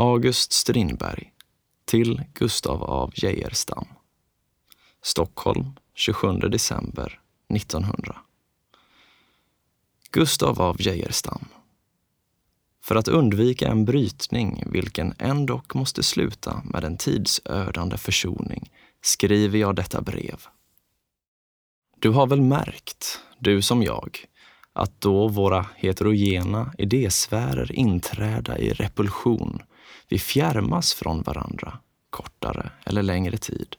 August Strindberg till Gustav av Geijerstam. Stockholm 27 december 1900. Gustav av Geijerstam. För att undvika en brytning, vilken ändock måste sluta med en tidsödande försoning, skriver jag detta brev. Du har väl märkt, du som jag, att då våra heterogena idésfärer inträda i repulsion, vi fjärmas från varandra, kortare eller längre tid,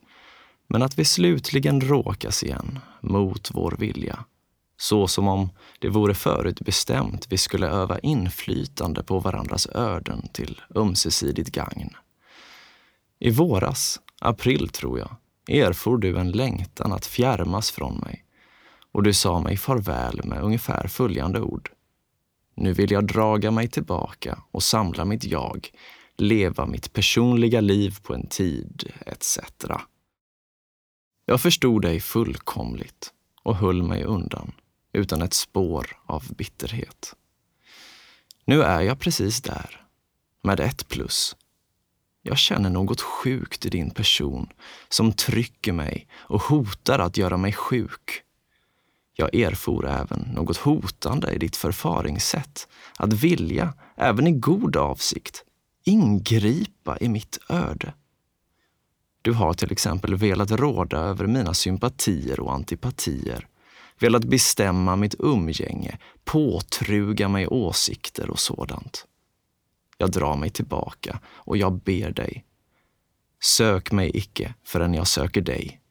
men att vi slutligen råkas igen, mot vår vilja, så som om det vore förutbestämt vi skulle öva inflytande på varandras öden till ömsesidigt gagn. I våras, april tror jag, erfor du en längtan att fjärmas från mig och du sa mig farväl med ungefär följande ord. Nu vill jag draga mig tillbaka och samla mitt jag, leva mitt personliga liv på en tid, etc. Jag förstod dig fullkomligt och höll mig undan utan ett spår av bitterhet. Nu är jag precis där, med ett plus. Jag känner något sjukt i din person som trycker mig och hotar att göra mig sjuk. Jag erfor även något hotande i ditt förfaringssätt, att vilja, även i god avsikt, ingripa i mitt öde. Du har till exempel velat råda över mina sympatier och antipatier, velat bestämma mitt umgänge, påtruga mig åsikter och sådant. Jag drar mig tillbaka och jag ber dig. Sök mig icke förrän jag söker dig.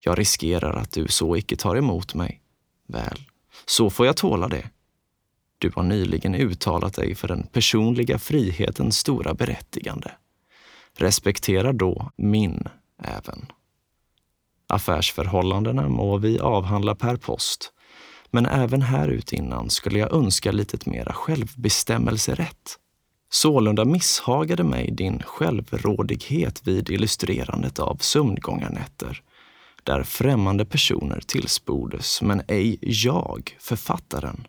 Jag riskerar att du så icke tar emot mig. Väl, så får jag tåla det. Du har nyligen uttalat dig för den personliga frihetens stora berättigande. Respektera då min även. Affärsförhållandena må vi avhandla per post, men även här utinnan skulle jag önska lite mera självbestämmelserätt. Sålunda misshagade mig din självrådighet vid illustrerandet av sömngångarnätter där främmande personer tillspordes, men ej jag, författaren.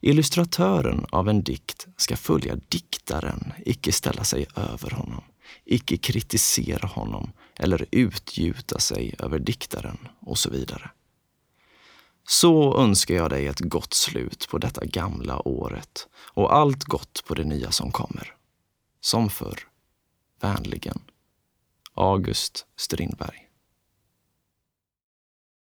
Illustratören av en dikt ska följa diktaren, icke ställa sig över honom, icke kritisera honom eller utgjuta sig över diktaren och så vidare. Så önskar jag dig ett gott slut på detta gamla året och allt gott på det nya som kommer. Som förr. Vänligen. August Strindberg